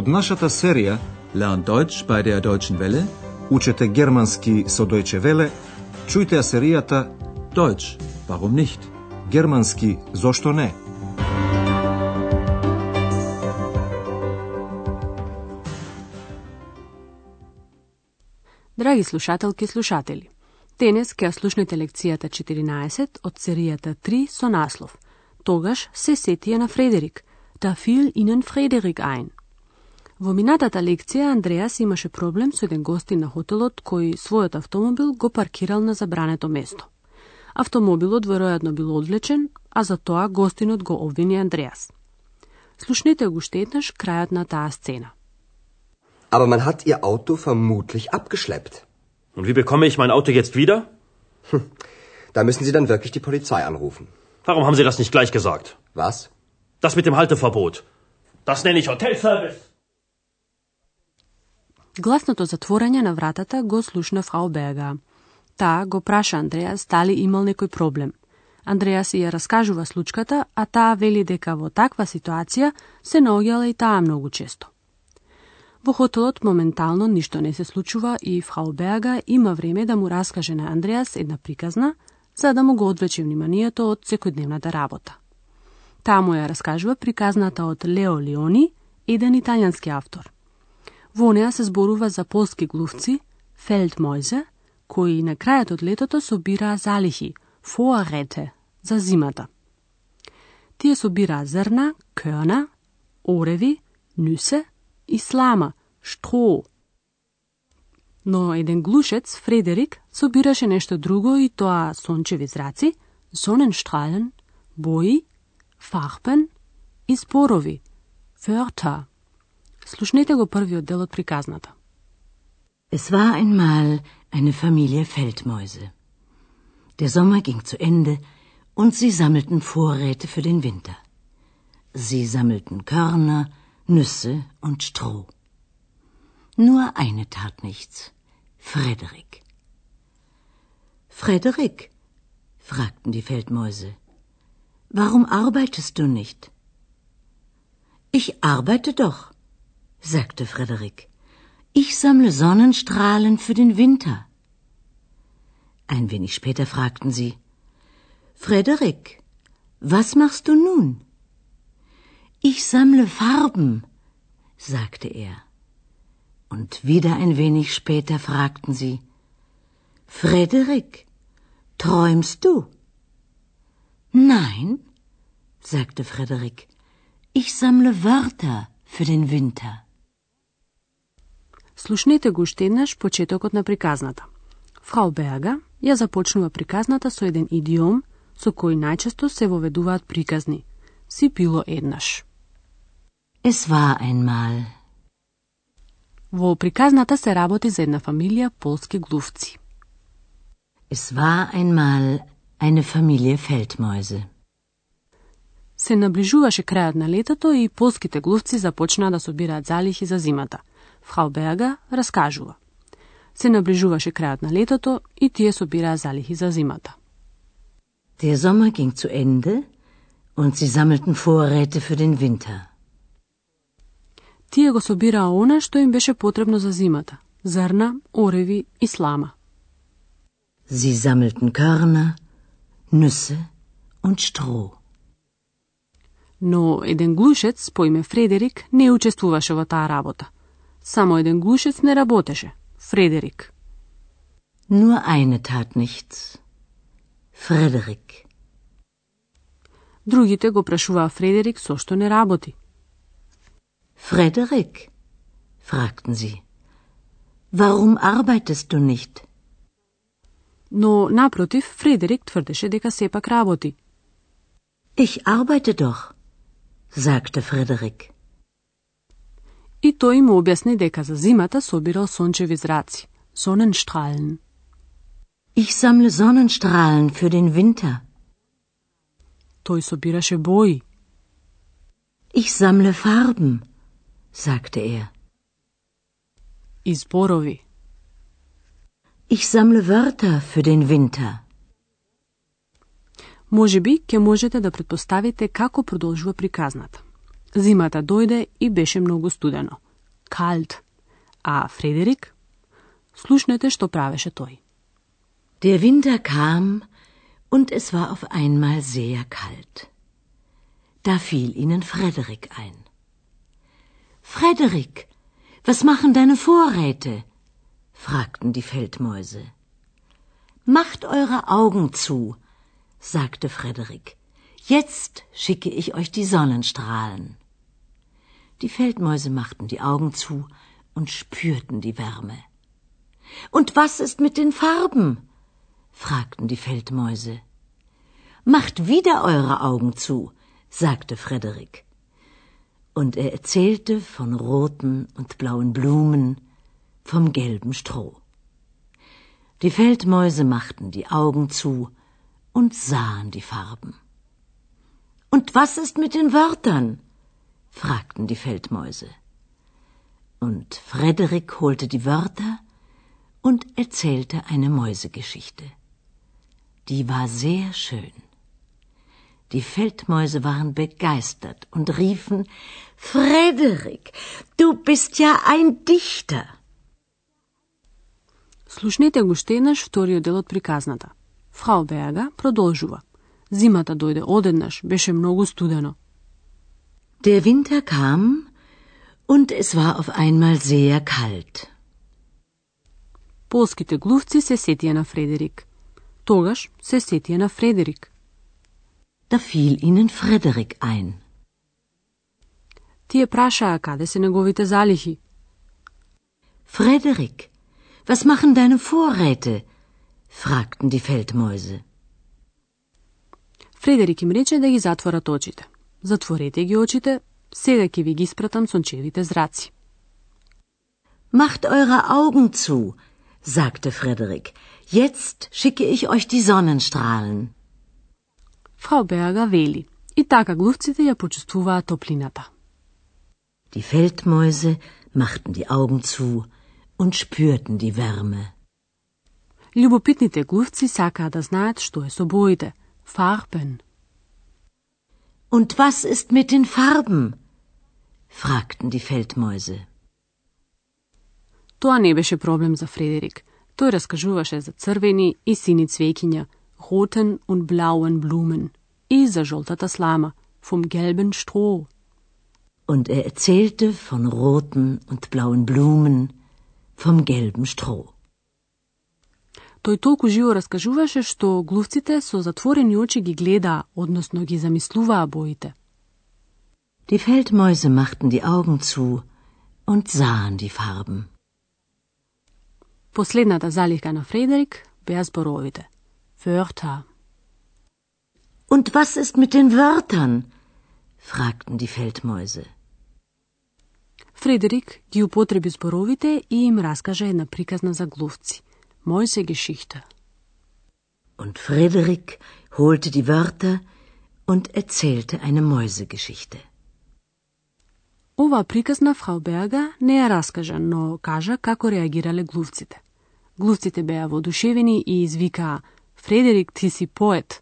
Од нашата серија Learn Deutsch bei der Deutschen Welle. Учете германски со Deutsche Welle, чујте ја серијата Deutsch, warum nicht? Германски зошто не? Драги слушателки и слушатели, денес ќе ја слушнете лекцијата 14 од серијата 3 со наслов Тогаш се сетија на Фредерик, да фил инен Фредерик ein. Во минатата лекција Андреас имаше проблем со еден гостин на хотелот кој својот автомобил го паркирал на забрането место. Автомобилот веројатно бил одвлечен, а за тоа гостинот го обвини Андреас. Слушнете го уште еднаш крајот на таа сцена. Aber man hat ihr Auto vermutlich abgeschleppt. Und wie bekomme ich mein Auto jetzt wieder? Da müssen Sie dann wirklich die Polizei anrufen. Warum haben Sie das nicht gleich gesagt? Was? Das mit dem Halteverbot. Das nenne ich Hotelservice. Гласното затворање на вратата го слушна фрау Берга. Таа го праша Андреас дали имал некој проблем. Андреас ја раскажува случката, а таа вели дека во таква ситуација се наоѓала и таа многу често. Во хотелот моментално ништо не се случува и фрау Берга има време да му раскаже на Андреас една приказна, за да му го одвлече вниманието од секојдневната работа. Таа му ја раскажува приказната од Лео Леони, еден италијански автор. Во неа се зборува за полски глувци, фелдмојзе, кои на крајот од летото собираа залихи, фоарете, за зимата. Тие собираа зрна, кърна, ореви, нюсе и слама, штро. Но еден глушец, Фредерик, собираше нешто друго и тоа сончеви зраци, соненштрален, бои, фарбен и спорови, Wörter. Слушнете го првиот дел од приказната. Es war einmal eine Familie Feldmäuse. Der Sommer ging zu Ende und sie sammelten Vorräte für den Winter. Sie sammelten Körner, Nüsse und Stroh. Nur eine tat nichts. Frederik. Frederik, fragten die Feldmäuse, warum arbeitest du nicht? Ich arbeite doch, sagte Frederik. Ich sammle Sonnenstrahlen für den Winter. Ein wenig später fragten sie, Frederik, was machst du nun? Ich sammle Farben, sagte er. Und wieder ein wenig später fragten sie, Frederik, träumst du? Nein, sagte Frederik, ich sammle Wörter für den Winter. Слушнете го уште еднаш почетокот на приказната. Фрау Берга ја започнува приказната со еден идиом со кој најчесто се воведуваат приказни. Си било еднаш. Es war einmal. Во приказната се работи за една фамилија полски глувци. Es war einmal eine Familie Feldmäuse. Се наближуваше крајот на летото и полските глувци започнаа да собираат залихи за зимата. Фрау Берга раскажува. Се наближуваше крајот на летото и тие собираа залихи за зимата. Der Sommer ging zu Ende und sie sammelten Vorräte für den Winter. Тие го собираа она што им беше потребно за зимата. Зрна, ореви и слама. Sie sammelten Körner, Nüsse und Stroh. Но еден глушец по име Фредерик не учествуваше во таа работа. Само еден глушец не работеше. Фредерик. Nur eine tat nichts. Frederik. Другите го прашуваа Фредерик со што не работи. Frederik, fragten sie. Warum arbeitest du nicht? Но напротив, Фредерик тврдеше дека сепак работи. Ich arbeite doch, sagte Frederik. И тој им објасни дека за зимата собирал сончеви зраци, соненштрален. Ich sammle Sonnenstrahlen für den Winter. Тој собираше бои. Ich sammle Farben, sagte er. и зборови. Ich sammle Wörter für den Winter. Може би ќе можете да предпоставите како продолжува приказната. Зимата дојде и беше многу студено. kalt. А Фредерик? Слушнете што правеше тој. Der Winter kam und es war auf einmal sehr kalt. Da fiel ihnen Frederik ein. Frederik, was machen deine Vorräte? fragten die Feldmäuse. Macht eure Augen zu, sagte Frederik. Jetzt schicke ich euch die Sonnenstrahlen. Die Feldmäuse machten die Augen zu und spürten die Wärme. Und was ist mit den Farben? fragten die Feldmäuse. Macht wieder eure Augen zu, sagte Frederik. Und er erzählte von roten und blauen Blumen, vom gelben Stroh. Die Feldmäuse machten die Augen zu und sahen die Farben. Und was ist mit den Wörtern? fragten die Feldmäuse. Und Frederik holte die Wörter und erzählte eine Mäusegeschichte. Die war sehr schön. Die Feldmäuse waren begeistert und riefen Frederik, du bist ja ein Dichter. Слушнете го уште еднаш вториот дел од приказната. Фрау Берга продолжува. Зимата дојде одеднаш, беше многу студено. Der Winter kam und es war auf einmal sehr kalt. Полските глувци се сетија на Фредерик. Тогаш се сетија на Фредерик. Da fiel ihnen Frederik ein. Тие прашаа каде се неговите залихи. Frederik, was machen deine Vorräte? fragten die Feldmäuse. Фредерик им рече да ги затворат очите. Затворете ги очите, сега ќе ви ги испратам сончевите зраци. Macht eure Augen zu, sagte Frederik. Jetzt schicke ich euch die Sonnenstrahlen. Фрау Берга вели. И така глувците ја почувствуваат топлината. Die Feldmäuse machten die Augen zu und spürten die Wärme. Љубопитните глувци сакаат да знаат што е со боите. Farben. Und was ist mit den Farben? fragten die Feldmäuse. Тоа не беше проблем за Фредерик. Тој раскажуваше за црвени и сини цвеќиња, roten und blauen Blumen и за жолтата слама, vom gelben Stroh. Und er erzählte von roten und blauen Blumen, vom gelben Stroh. Тој толку живо раскажуваше што глувците со затворени очи ги гледаа, односно ги замислуваа боите. Die Feldmäuse machten die Augen zu und sahen die Farben. Последната залика на Фредерик беа зборовите. Wörter. Und was ist mit den Wörtern? fragten die Feldmäuse. Фредерик ги употреби зборовите и им раскажа една приказна за глувци. Мојсе Geschichte. Und Frederik holte die Wörter und erzählte eine Mäusegeschichte. Ова приказна фрау Берга не ја раскажа, но кажа како реагирале глувците. Глувците беа воодушевени и извикаа Фредерик, ти си поет.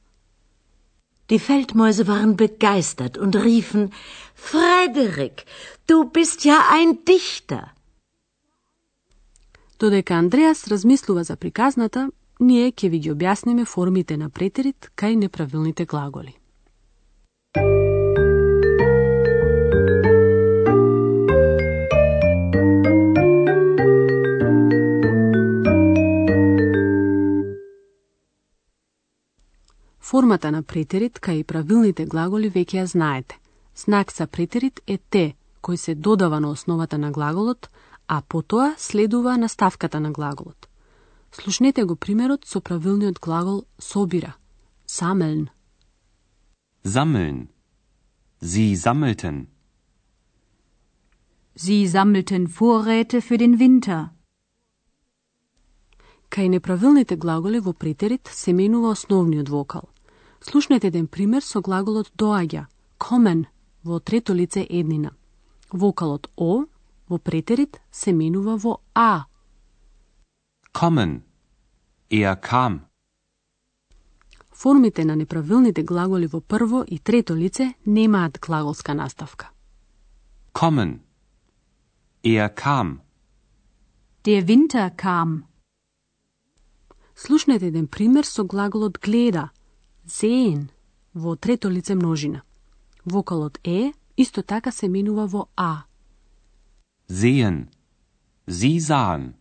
Die Feldmäuse waren begeistert und riefen Frederik, du bist ja ein Dichter. Додека Андреас размислува за приказната, ние ќе ви ги објасниме формите на претерит кај неправилните глаголи. Формата на претерит кај правилните глаголи веќе ја знаете. Знак за претерит е те, кој се додава на основата на глаголот, а потоа следува наставката на глаголот. Слушнете го примерот со правилниот глагол собира. Самелн. Sammeln. Sie sammelten. Sie sammelten Vorräte für den Winter. Кај неправилните глаголи во претерит се менува основниот вокал. Слушнете еден пример со глаголот доаѓа, комен, во трето лице еднина. Вокалот О во претерит се менува во А. Kommen. Er kam. Формите на неправилните глаголи во прво и трето лице немаат глаголска наставка. Kommen. Er kam. Der Winter kam. Слушнете еден пример со глаголот гледа, sehen, во трето лице множина. Вокалот е исто така се менува во а. Sehen. Sie sahen.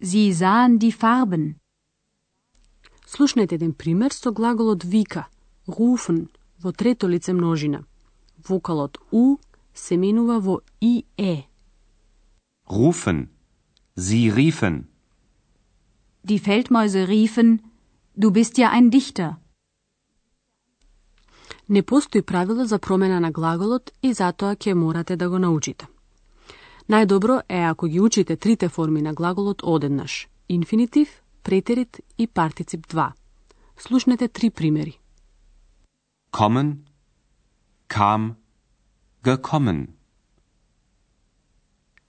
Sie sahen die Farben. Слушнете еден пример со глаголот вика, rufen, во трето лице множина. Вокалот у се менува во и е. Rufen. Sie riefen. Die Feldmäuse riefen, du bist ja ein Dichter. Не постои правило за промена на глаголот и затоа ќе морате да го научите. Најдобро е ако ги учите трите форми на глаголот одеднаш – инфинитив, претерит и партицип 2. Слушнете три примери. Kommen. Kam. Gekommen.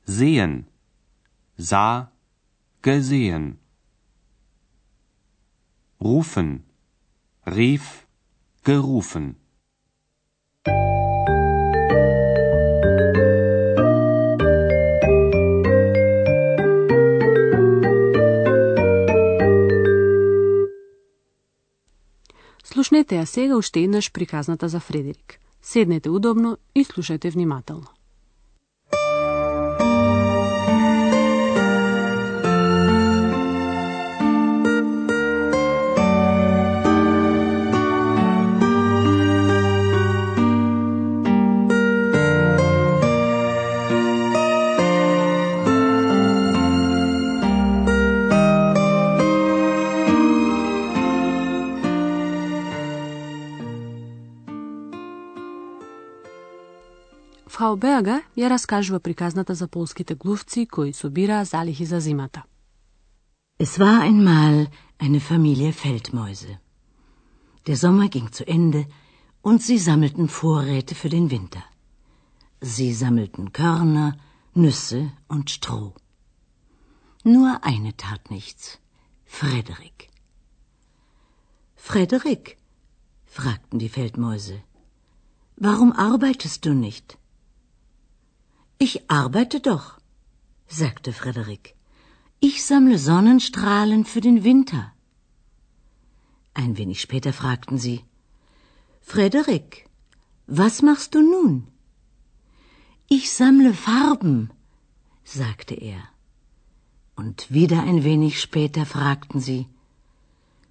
Sehen. Sah. Gesehen. Rufen. Rief. Gerufen. Слушнете ја сега уште еднаш приказната за Фредерик. Седнете удобно и слушајте внимателно. Фрау Берга ја раскажува приказната за полските глувци кои собираа залихи за зимата. Es war einmal eine Familie Feldmäuse. Der Sommer ging zu Ende und sie sammelten Vorräte für den Winter. Sie sammelten Körner, Nüsse und Stroh. Nur eine tat nichts. Frederik. Frederik, fragten die Feldmäuse, warum arbeitest du nicht? Ich arbeite doch, sagte Frederik. Ich sammle Sonnenstrahlen für den Winter. Ein wenig später fragten sie Frederik, was machst du nun? Ich sammle Farben, sagte er. Und wieder ein wenig später fragten sie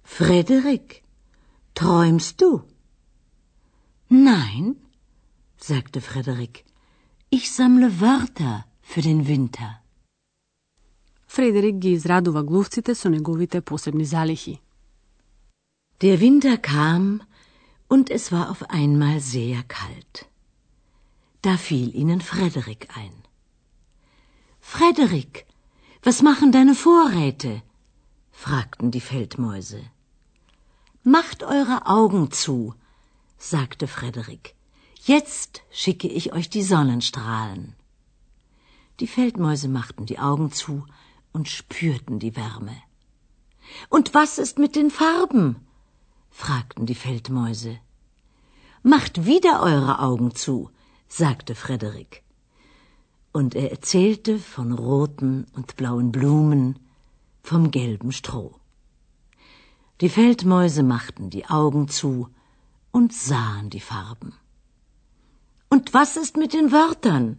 Frederik, träumst du? Nein, sagte Frederik. Ich sammle Wörter für den Winter. Фредерик ги израдува глувците со неговите посебни залихи. Der Winter kam und es war auf einmal sehr kalt. Da fiel ihnen Frederik ein. Frederik, was machen deine Vorräte? fragten die Feldmäuse. Macht eure Augen zu, sagte Frederik. Jetzt schicke ich euch die Sonnenstrahlen. Die Feldmäuse machten die Augen zu und spürten die Wärme. Und was ist mit den Farben? fragten die Feldmäuse. Macht wieder eure Augen zu, sagte Frederik. Und er erzählte von roten und blauen Blumen, vom gelben Stroh. Die Feldmäuse machten die Augen zu und sahen die Farben. Und was ist mit den Wörtern?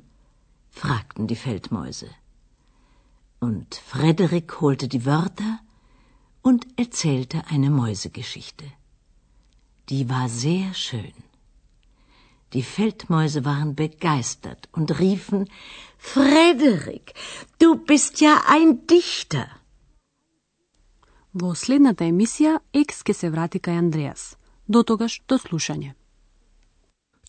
fragten die Feldmäuse. Und Frederik holte die Wörter und erzählte eine Mäusegeschichte. Die war sehr schön. Die Feldmäuse waren begeistert und riefen Frederik, du bist ja ein Dichter. Во следната емисија Екс ке се врати кај Андреас. До тогаш, до слушање.